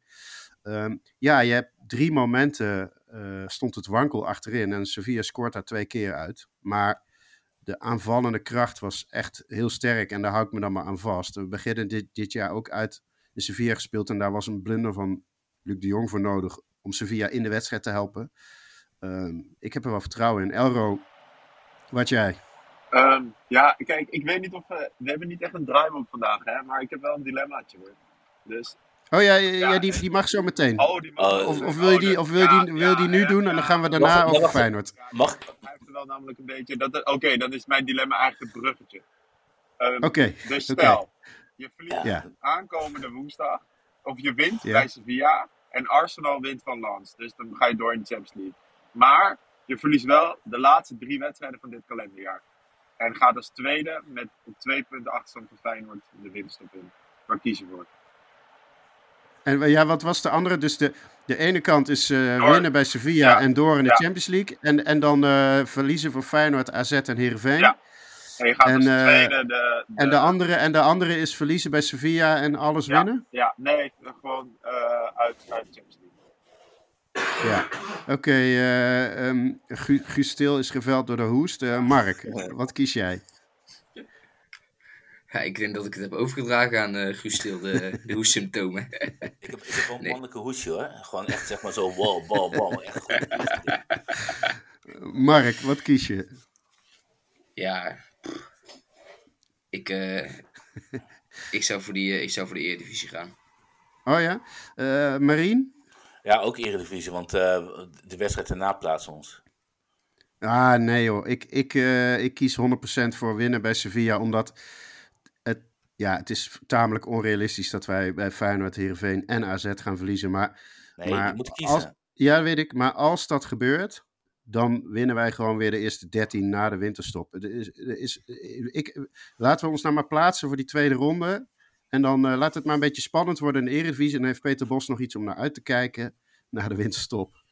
Ehm, ja, je hebt drie momenten eh, stond het wankel achterin. En Sevilla scoort daar twee keer uit. Maar de aanvallende kracht was echt heel sterk. En daar hou ik me dan maar aan vast. We beginnen dit, dit jaar ook uit in Sevilla gespeeld. En daar was een blunder van Luc de Jong voor nodig. Om Sevilla in de wedstrijd te helpen. Ehm, ik heb er wel vertrouwen in. Elro, wat jij?
Ehm, ja, kijk, ik weet niet of we... We hebben niet echt een draaiboek vandaag, hè. Maar ik heb wel een dilemmaatje, hoor. Dus...
Oh ja, ja, die, die mag zo meteen.
Oh, die mag
Oh,
Of, of wil je
Oh,
die,
dat-
of wil je
ja,
die, wil je die nu
ja,
doen? En dan gaan we daarna over
wacht.
Feyenoord.
Mag,
Hij heeft er wel namelijk een beetje... dat- Oké, dan is mijn dilemma eigenlijk het bruggetje. Ehm,
Oké,
Dus stel, je verliest
Ja.
aankomende woensdag, of je wint
Ja.
bij Sevilla en Arsenal wint van Lens. Dus dan ga je door in de Champions League. Maar je verliest wel de laatste drie wedstrijden van dit kalenderjaar. En gaat als tweede met een twee punten achterstand van Feyenoord de winststop in. Waar kies je voor?
En eh, ja, wat was de andere? Dus de, de ene kant is eh, winnen bij Sevilla
Ja.
en door in de
Ja.
Champions League. En, en dan eh, verliezen voor Feyenoord, AZ en Heerenveen.
Ja. En je gaat
En,
tweede de, de-
En, de andere, en de andere is verliezen bij Sevilla en alles
Ja.
winnen?
Ja, nee, gewoon uit, uit de Champions League.
Ja. Oké, eh, ehm, Gu- Guus Stil is geveld door de hoest. Eh, Mark, wat kies jij?
ja, ik denk dat ik het heb overgedragen aan eh Guus Stil, de, de hoestsymptomen.
ik heb, ik heb wel een
Nee.
mannelijke hoesje hoor. Gewoon echt zeg maar zo wow, wow, wow. Echt goed.
Mark, wat kies je?
ja, pff. ik, eh, ik, zou voor die, ik zou voor de Eredivisie gaan.
Oh ja? Eh Marien?
Ja, ook Eredivisie, want eh, de wedstrijd erna plaatsen ons.
Ah, nee joh. Ik, ik, eh, ik kies 100% voor winnen bij Sevilla, omdat het, ja, het is tamelijk onrealistisch dat wij bij Feyenoord, Heerenveen en AZ gaan verliezen. Maar
Nee,
Maar
je moet kiezen.
als- ja, weet ik. Maar als dat gebeurt, dan winnen wij gewoon weer de eerste 13 na de winterstop. Er is, er is, ik, laten we ons nou maar plaatsen voor die tweede ronde. En dan eh, laat het maar een beetje spannend worden in de Eredivisie. En dan heeft Peter Bos nog iets om naar uit te kijken na de winterstop.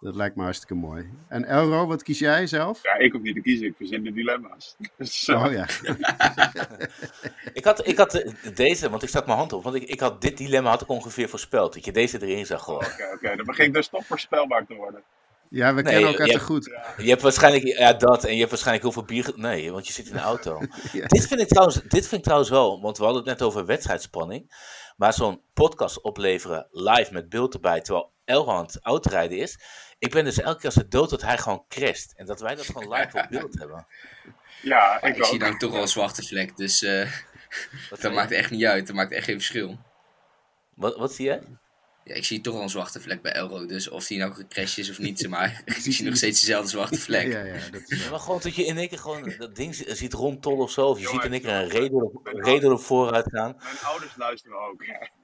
Dat lijkt me hartstikke mooi. En Elro, wat kies jij zelf?
Ja, ik hoef niet te kiezen, ik verzin de dilemma's. Dus, eh,
Oh ja.
Ik had, ik had eh, deze, want ik stak mijn hand op, want ik, ik had dit dilemma had ik ongeveer voorspeld. Dat je deze erin zag gewoon.
Oké, oké, dan begint dus toch voorspelbaar te worden.
Ja, we
Nee,
kennen elkaar te
hebt-
goed.
Je hebt waarschijnlijk, ja dat, en je hebt waarschijnlijk heel veel bier, nee, want je zit in de auto.
Ja.
dit, vind ik trouwens, dit vind ik trouwens wel, want we hadden het net over wedstrijdspanning, maar zo'n podcast opleveren live met beeld erbij, terwijl Elro aan het autorijden is. Ik ben dus elke keer als het dood dat hij gewoon crasht. En dat wij dat gewoon live op beeld hebben.
Ja,
Maar
ik,
zie nou toch wel een zwarte vlek, dus eh, dat maakt echt niet uit. Dat maakt echt geen verschil.
wat, wat zie jij?
Ja, ik zie toch wel een zwarte vlek bij Elro. Dus of die nou gecrashed is of niet, zeg maar. ik zie nog steeds dezelfde zwarte vlek.
Ja, ja, dat is
maar gewoon dat je in één keer gewoon dat ding zi- ziet rondtollen of zo. Of je
Jongen,
ziet in één keer een reden, op vooruit gaan.
Mijn ouders luisteren ook.
Ja.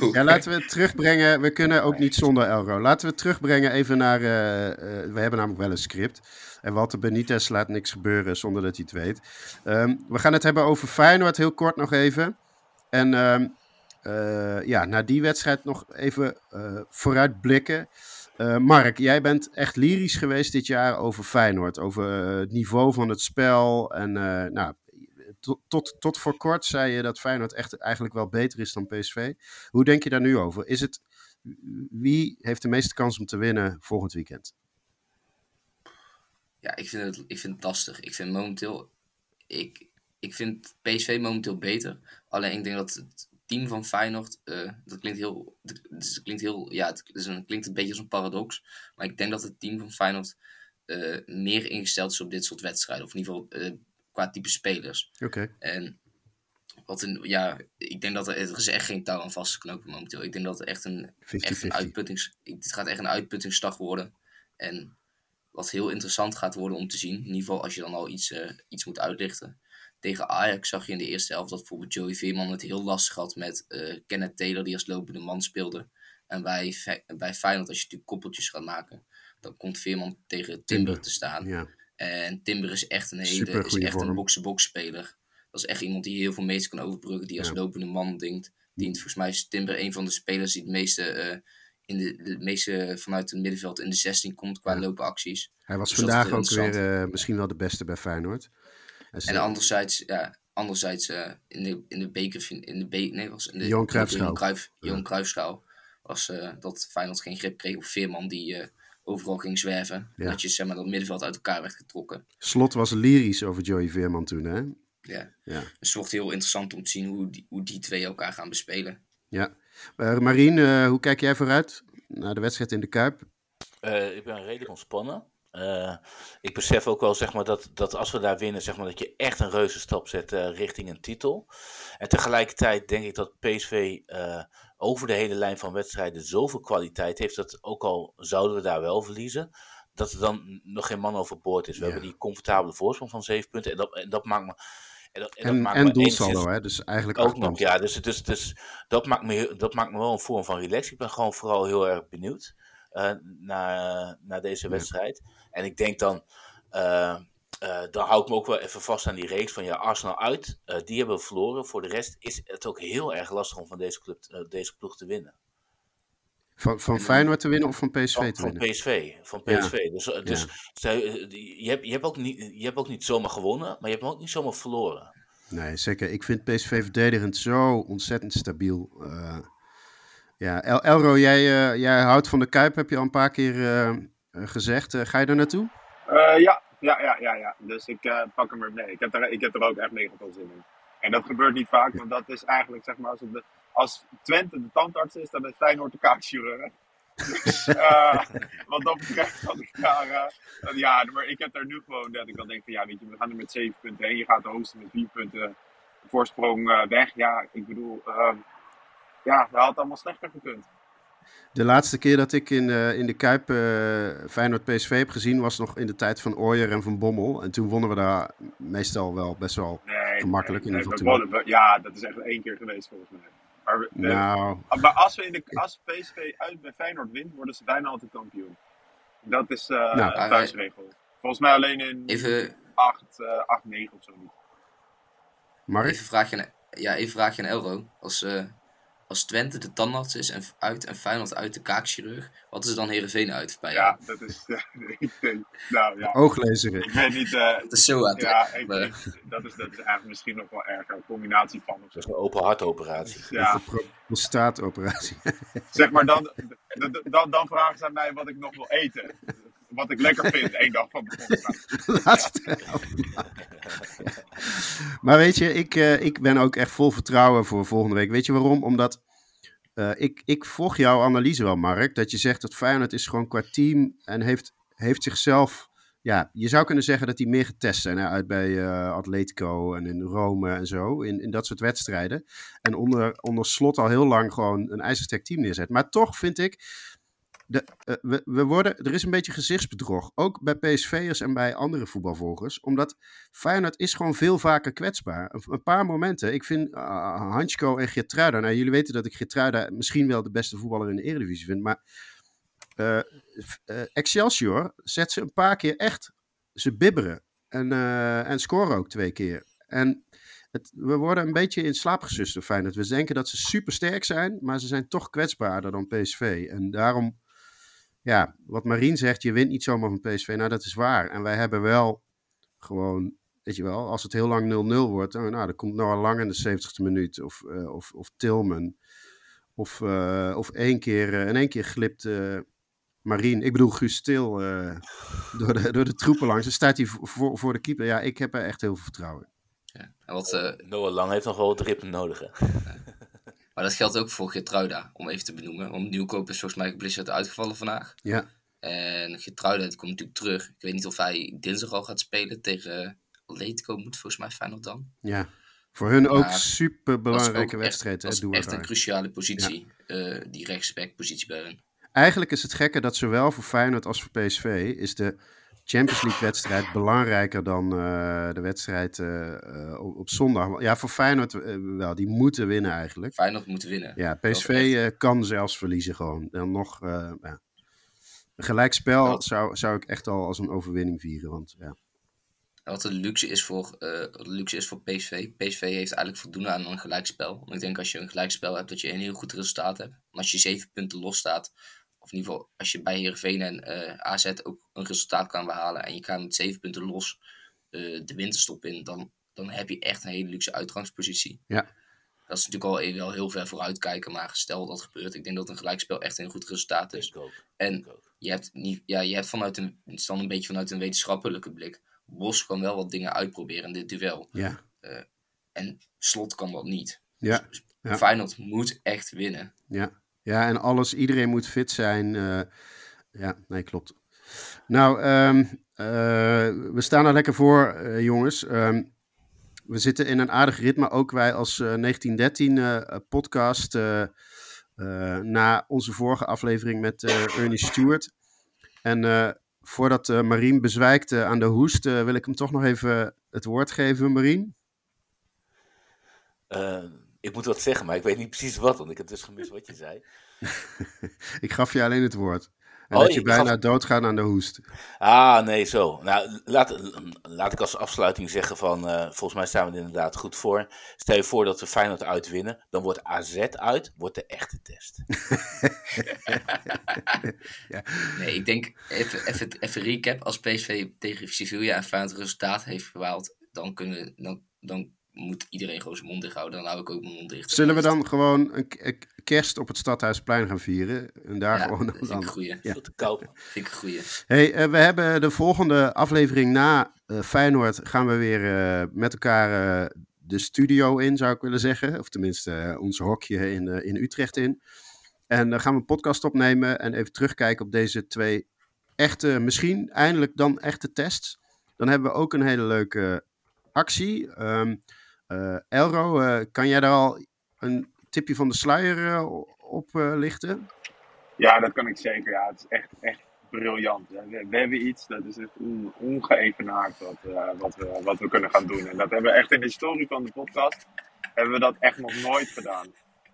Oh.
Ja, laten we het terugbrengen. We kunnen ook niet zonder Elro. Laten we het terugbrengen even naar. eh, eh, we hebben namelijk wel een script. En Walter Benitez laat niks gebeuren zonder dat hij het weet. Ehm, we gaan het hebben over Feyenoord, heel kort nog even. En ehm, eh, ja, naar die wedstrijd nog even eh, vooruitblikken. Eh, Mark, jij bent echt lyrisch geweest dit jaar over Feyenoord. Over het niveau van het spel. En nou, tot, tot, tot voor kort zei je dat Feyenoord echt eigenlijk wel beter is dan PSV. Hoe denk je daar nu over? Is het, wie heeft de meeste kans om te winnen volgend weekend?
Ja, ik vind, het, ik vind lastig. Ik vind momenteel. Ik, ik vind PSV momenteel beter. Alleen ik denk dat het team van Feyenoord, uh, dat klinkt heel, dat klinkt heel, ja, het, is een, klinkt een beetje als een paradox. Maar ik denk dat het team van Feyenoord uh, meer ingesteld is op dit soort wedstrijden. Of in ieder geval uh, qua type spelers.
Oké.
En wat een, ja, ik denk dat er, er is echt geen touw aan vast te knopen momenteel. Ik denk dat het echt een, 50 echt een uitputtings, het gaat echt een uitputtingsdag worden. En wat heel interessant gaat worden om te zien, in ieder geval als je dan al iets, iets moet uitlichten. Tegen Ajax zag je in de eerste helft dat bijvoorbeeld Joey Veerman het heel lastig had met uh, Kenneth Taylor, die als lopende man speelde. En bij, bij Feyenoord, als je natuurlijk koppeltjes gaat maken, dan komt Veerman tegen Timber, te staan.
Ja.
En Timber is echt een hele is echt een box-box speler. Dat is echt iemand die heel veel meest kan overbruggen, die als ja. lopende man denkt. Dient. Volgens mij is Timber een van de spelers die het meeste, uh, in de, de meeste vanuit het middenveld in de 16 komt qua ja. lopen acties.
Hij was dus vandaag ook weer uh, misschien wel de beste bij Feyenoord.
En anderzijds, ja, anderzijds uh, in, de, in de beker, in de, be nee, was in de
Johan Cruijffschaal.
Cruijff, Johan Cruijffschaal was dat Feyenoord geen grip kreeg op Veerman die overal ging zwerven. Ja. Dat je zeg maar, dat middenveld uit elkaar werd getrokken.
Slot was lyrisch over Joey Veerman toen, hè?
Ja. ja. Dus het wordt heel interessant om te zien hoe die, hoe die twee elkaar gaan bespelen.
Ja. Uh, Marien, uh, hoe kijk jij vooruit naar de wedstrijd in de Kuip?
Uh, ik ben redelijk ontspannen. Ik besef ook wel zeg maar, dat, dat als we daar winnen, zeg maar, dat je echt een reuze stap zet richting een titel. En tegelijkertijd denk ik dat PSV over de hele lijn van wedstrijden zoveel kwaliteit heeft, dat ook al zouden we daar wel verliezen, dat er dan nog geen man overboord is. We ja. hebben die comfortabele voorsprong van zeven punten. En dat, en dat maakt me.
En, dat, en, en, dat en doelsaldo, hè? Dus eigenlijk
ook nog. Ja, dus, dus, dus dat, maakt me, dat maakt me wel een vorm van relax. Ik ben gewoon vooral heel erg benieuwd uh, naar, naar deze wedstrijd. En ik denk dan. Uh, uh, dan hou ik me ook wel even vast aan die reeks van ja, Arsenal uit. die hebben we verloren. Voor de rest is het ook heel erg lastig om van deze, club, deze ploeg te winnen.
Van, van Feyenoord te winnen of van PSV
van,
te winnen?
Van PSV. Van PSV. Ja. Dus, dus ja. je, hebt, je, hebt ook niet, je hebt ook niet zomaar gewonnen, maar je hebt ook niet zomaar verloren.
Nee, zeker. Ik vind PSV verdedigend zo ontzettend stabiel. Uh, ja, El Elro, jij, uh, jij houdt van de Kuip, heb je al een paar keer uh, gezegd. ga je er naartoe?
ja, ja, ja, ja, ja. Dus ik pak hem er mee. Ik heb er, ik heb er ook echt mega veel zin in. En dat gebeurt niet vaak, want dat is eigenlijk, zeg maar, als, de, als Twente de tandarts is, dan is Feyenoord de kaakchirurg. Dus uh, wat dat betreft had ik daar, uh, ja, maar ik heb daar nu gewoon dat ik dan denk van, ja, weet je, we gaan er met 7 punten heen. Je gaat de hoogste met 4 punten voorsprong uh, weg. Ja, ik bedoel, ja, dat had allemaal slechter gekund.
De laatste keer dat ik in, uh, in de Kuip uh, Feyenoord PSV heb gezien was nog in de tijd van Ooyer en van Bommel. En toen wonnen we daar meestal wel best wel nee, gemakkelijk.
Nee,
in
nee, we, ja, dat is echt één keer geweest volgens mij. Maar, we,
nou.
maar als, we in de, als PSV uit bij Feyenoord wint, worden ze bijna altijd kampioen. Dat is uh, nou, een thuisregel. Volgens mij alleen in
even,
8, uh, 8, 9 of zo niet.
Mark?
Even vraag je een, ja, even vraag je een euro. Als, uh, als Twente de tandarts is en uit en Feyenoord uit de kaakchirurg, wat is er dan Heerenveen uit bij
Ja, dat is... Ja, ik denk, nou ja.
Ooglezeren.
Ik weet niet... Uh,
dat is zo aan
Ja, ik, maar... ik, dat, is, dat is eigenlijk misschien nog wel erger. Een combinatie van...
Dat is een open hartoperatie.
Ja.
Prostaatoperatie.
zeg maar, dan, dan, dan vragen ze aan mij wat ik nog wil eten. Wat ik lekker vind, één dag van de
Laatste. maar weet je, ik, uh, ik ben ook echt vol vertrouwen voor volgende week. Weet je waarom? Omdat uh, ik, ik volg jouw analyse wel, Mark. Dat je zegt dat Feyenoord is gewoon qua team en heeft, heeft zichzelf... Ja, je zou kunnen zeggen dat die meer getest zijn. Hè? Uit bij uh, Atletico en in Rome en zo. In, in dat soort wedstrijden. En onder, onder slot al heel lang gewoon een ijzersterk team neerzet. Maar toch vind ik de, uh, we, we, worden, er is een beetje gezichtsbedrog. Ook bij PSV'ers en bij andere voetbalvolgers. Omdat Feyenoord is gewoon veel vaker kwetsbaar. Een, paar momenten. Ik vind uh, en Geertruida. Nou, jullie weten dat ik Geertruida misschien wel de beste voetballer in de Eredivisie vind. Maar uh, Excelsior zet ze een paar keer echt... Ze bibberen. En, en scoren ook twee keer. En het, we worden een beetje in slaap gesust Feyenoord. We denken dat ze super sterk zijn, maar ze zijn toch kwetsbaarder dan PSV. En daarom ja, wat Marien zegt, je wint niet zomaar van PSV. Nou, dat is waar. En wij hebben wel gewoon, weet je wel, als het heel lang 0-0 wordt, dan, nou, dan komt Noah Lang in de 70ste minuut. Of, uh, of, of Tilman. Of, uh, of één keer, uh, in één keer glipt Marien, ik bedoel Guus Stil, door, de, door de troepen langs. Dan staat hij voor, voor de keeper. Ja, ik heb er echt heel veel vertrouwen.
Ja, en wat,
Noah Lang heeft nog wel wat rippen nodig, hè?
Maar dat geldt ook voor Getruida, om even te benoemen. Want Nieuwkoop is volgens mij geblesseerd uitgevallen vandaag.
Ja.
En Getruida die komt natuurlijk terug. Ik weet niet of hij dinsdag al gaat spelen tegen Atletico, moet volgens mij Feyenoord dan.
Ja. Voor hun ook super belangrijke wedstrijd.
Dat is echt een cruciale positie, eh, die rechtsback-positie bij hun.
Eigenlijk is het gekke dat zowel voor Feyenoord als voor PSV is de Champions League wedstrijd belangrijker dan eh, de wedstrijd eh, eh, op, op zondag. Ja, voor Feyenoord wel. Die moeten winnen eigenlijk.
Feyenoord moet winnen.
Ja, PSV kan zelfs verliezen gewoon. Dan nog, ja. Een gelijkspel zou, zou ik echt al als een overwinning vieren. Want ja,
Wat de luxe is voor, wat luxe is voor PSV. PSV heeft eigenlijk voldoende aan een gelijkspel. Want ik denk als je een gelijkspel hebt, dat je een heel goed resultaat hebt. Maar als je zeven punten los staat, of in ieder geval als je bij Heerenveen en eh, AZ ook een resultaat kan behalen. En je gaat met zeven punten los eh, de winterstop in, dan, dan heb je echt een hele luxe uitgangspositie.
Ja.
Dat is natuurlijk al wel heel ver vooruit kijken, maar stel dat gebeurt. Ik denk dat een gelijkspel echt een goed resultaat is.
Ik ook.
En
Ik ook.
je hebt, niet, ja, je hebt vanuit een, het is dan een beetje vanuit een wetenschappelijke blik. Bos kan wel wat dingen uitproberen in dit duel.
ja,
En Slot kan dat niet.
ja, Ja.
Feyenoord moet echt winnen.
ja. Ja, en alles, iedereen moet fit zijn. eh, ja, nee, klopt. Nou, ehm, eh, we staan er lekker voor, eh, jongens. Ehm, we zitten in een aardig ritme, ook wij als eh, 1913 eh, podcast. eh, eh, na onze vorige aflevering met Ernie Stewart. En voordat Marien bezwijkt aan de hoest, wil ik hem toch nog even het woord geven, Marien.
Ik moet wat zeggen, maar ik weet niet precies wat, want ik heb dus gemist wat je zei.
Ik gaf je alleen het woord. En
Oh,
dat je bijna
gaf-
doodgaat aan de hoest.
Ah, nee, zo. Nou, laat, laat ik als afsluiting zeggen van, eh, volgens mij staan we er inderdaad goed voor. Stel je voor dat we Feyenoord uitwinnen, dan wordt AZ uit, wordt de echte test.
Nee, ik denk, even, even, even recap. Als PSV tegen Sevilla en Feyenoord resultaat heeft behaald, dan, kunnen, dan, dan moet iedereen gewoon zijn mond dicht houden. Dan hou ik ook mijn mond dicht.
Zullen we dan gewoon een, kerst op het Stadhuisplein gaan vieren? En daar
Ja,
gewoon
dat vind ik
dan...
een goeie.
Ja.
Te koop.
Vind ik een goeie.
Hey, eh, we hebben de volgende aflevering na eh, Feyenoord gaan we weer eh, met elkaar de studio in, zou ik willen zeggen. Of tenminste ons hokje in, in Utrecht in. En dan gaan we een podcast opnemen en even terugkijken op deze twee echte, misschien eindelijk dan echte tests. Dan hebben we ook een hele leuke actie. Eh, Elro, eh, kan jij daar al een tipje van de sluier eh, op eh, lichten?
Ja, dat kan ik zeker. Ja, het is echt, echt briljant. We, we hebben iets, dat is echt on, ongeëvenaard wat, eh, wat, we, wat we kunnen gaan doen. En dat hebben we echt in de historie van de podcast, hebben we dat echt nog nooit gedaan.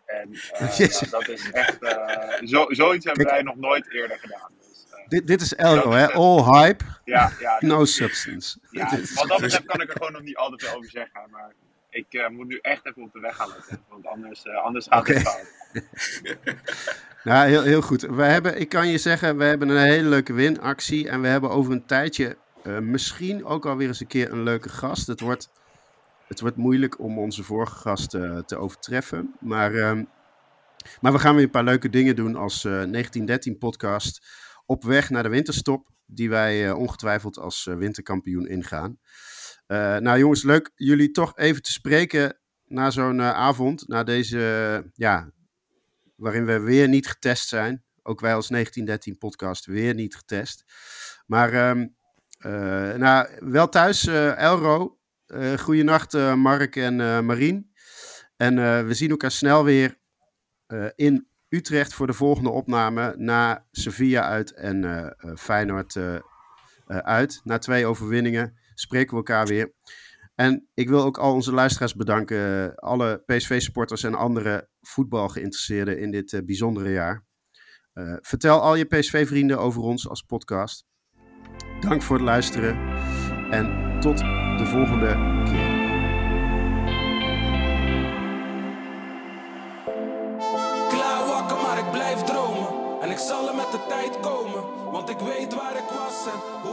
En eh, ja, dat is echt, eh, zo, zoiets hebben
Kijk.
wij nog nooit eerder gedaan. Dus, eh,
Dit, dit is Elro, hè? All hype,
ja, ja,
no substance.
ja, wat dat betreft kan ik er gewoon nog niet al te veel over zeggen. Maar ik eh, moet nu echt even op de weg gaan letten. Want anders, eh, anders gaat het fout.
Nou, heel, heel goed. We hebben, ik kan je zeggen, we hebben een hele leuke winactie. En we hebben over een tijdje eh, misschien ook alweer eens een keer een leuke gast. Het wordt, het wordt moeilijk om onze vorige gast te overtreffen. Maar, ehm, maar we gaan weer een paar leuke dingen doen als eh 1913 podcast. Op weg naar de winterstop. Die wij ongetwijfeld als winterkampioen ingaan. Eh, nou jongens, leuk jullie toch even te spreken na zo'n eh, avond. Na deze, ja, waarin we weer niet getest zijn. Ook wij als 1913 podcast weer niet getest. Maar ehm, eh, nou, wel thuis, Elro. Goeienacht, Mark en Marien. En we zien elkaar snel weer in Utrecht voor de volgende opname. Na Sevilla uit en eh, Feyenoord uit. Na twee overwinningen spreken we elkaar weer. En ik wil ook al onze luisteraars bedanken. eh, Alle PSV-supporters en andere voetbalgeïnteresseerden in dit eh, bijzondere jaar. Eh, vertel al je PSV-vrienden over ons als podcast. Dank voor het luisteren. En tot de volgende keer.
Klaar maar ik blijf dromen. En ik zal er met de tijd komen. Want ik weet waar ik was en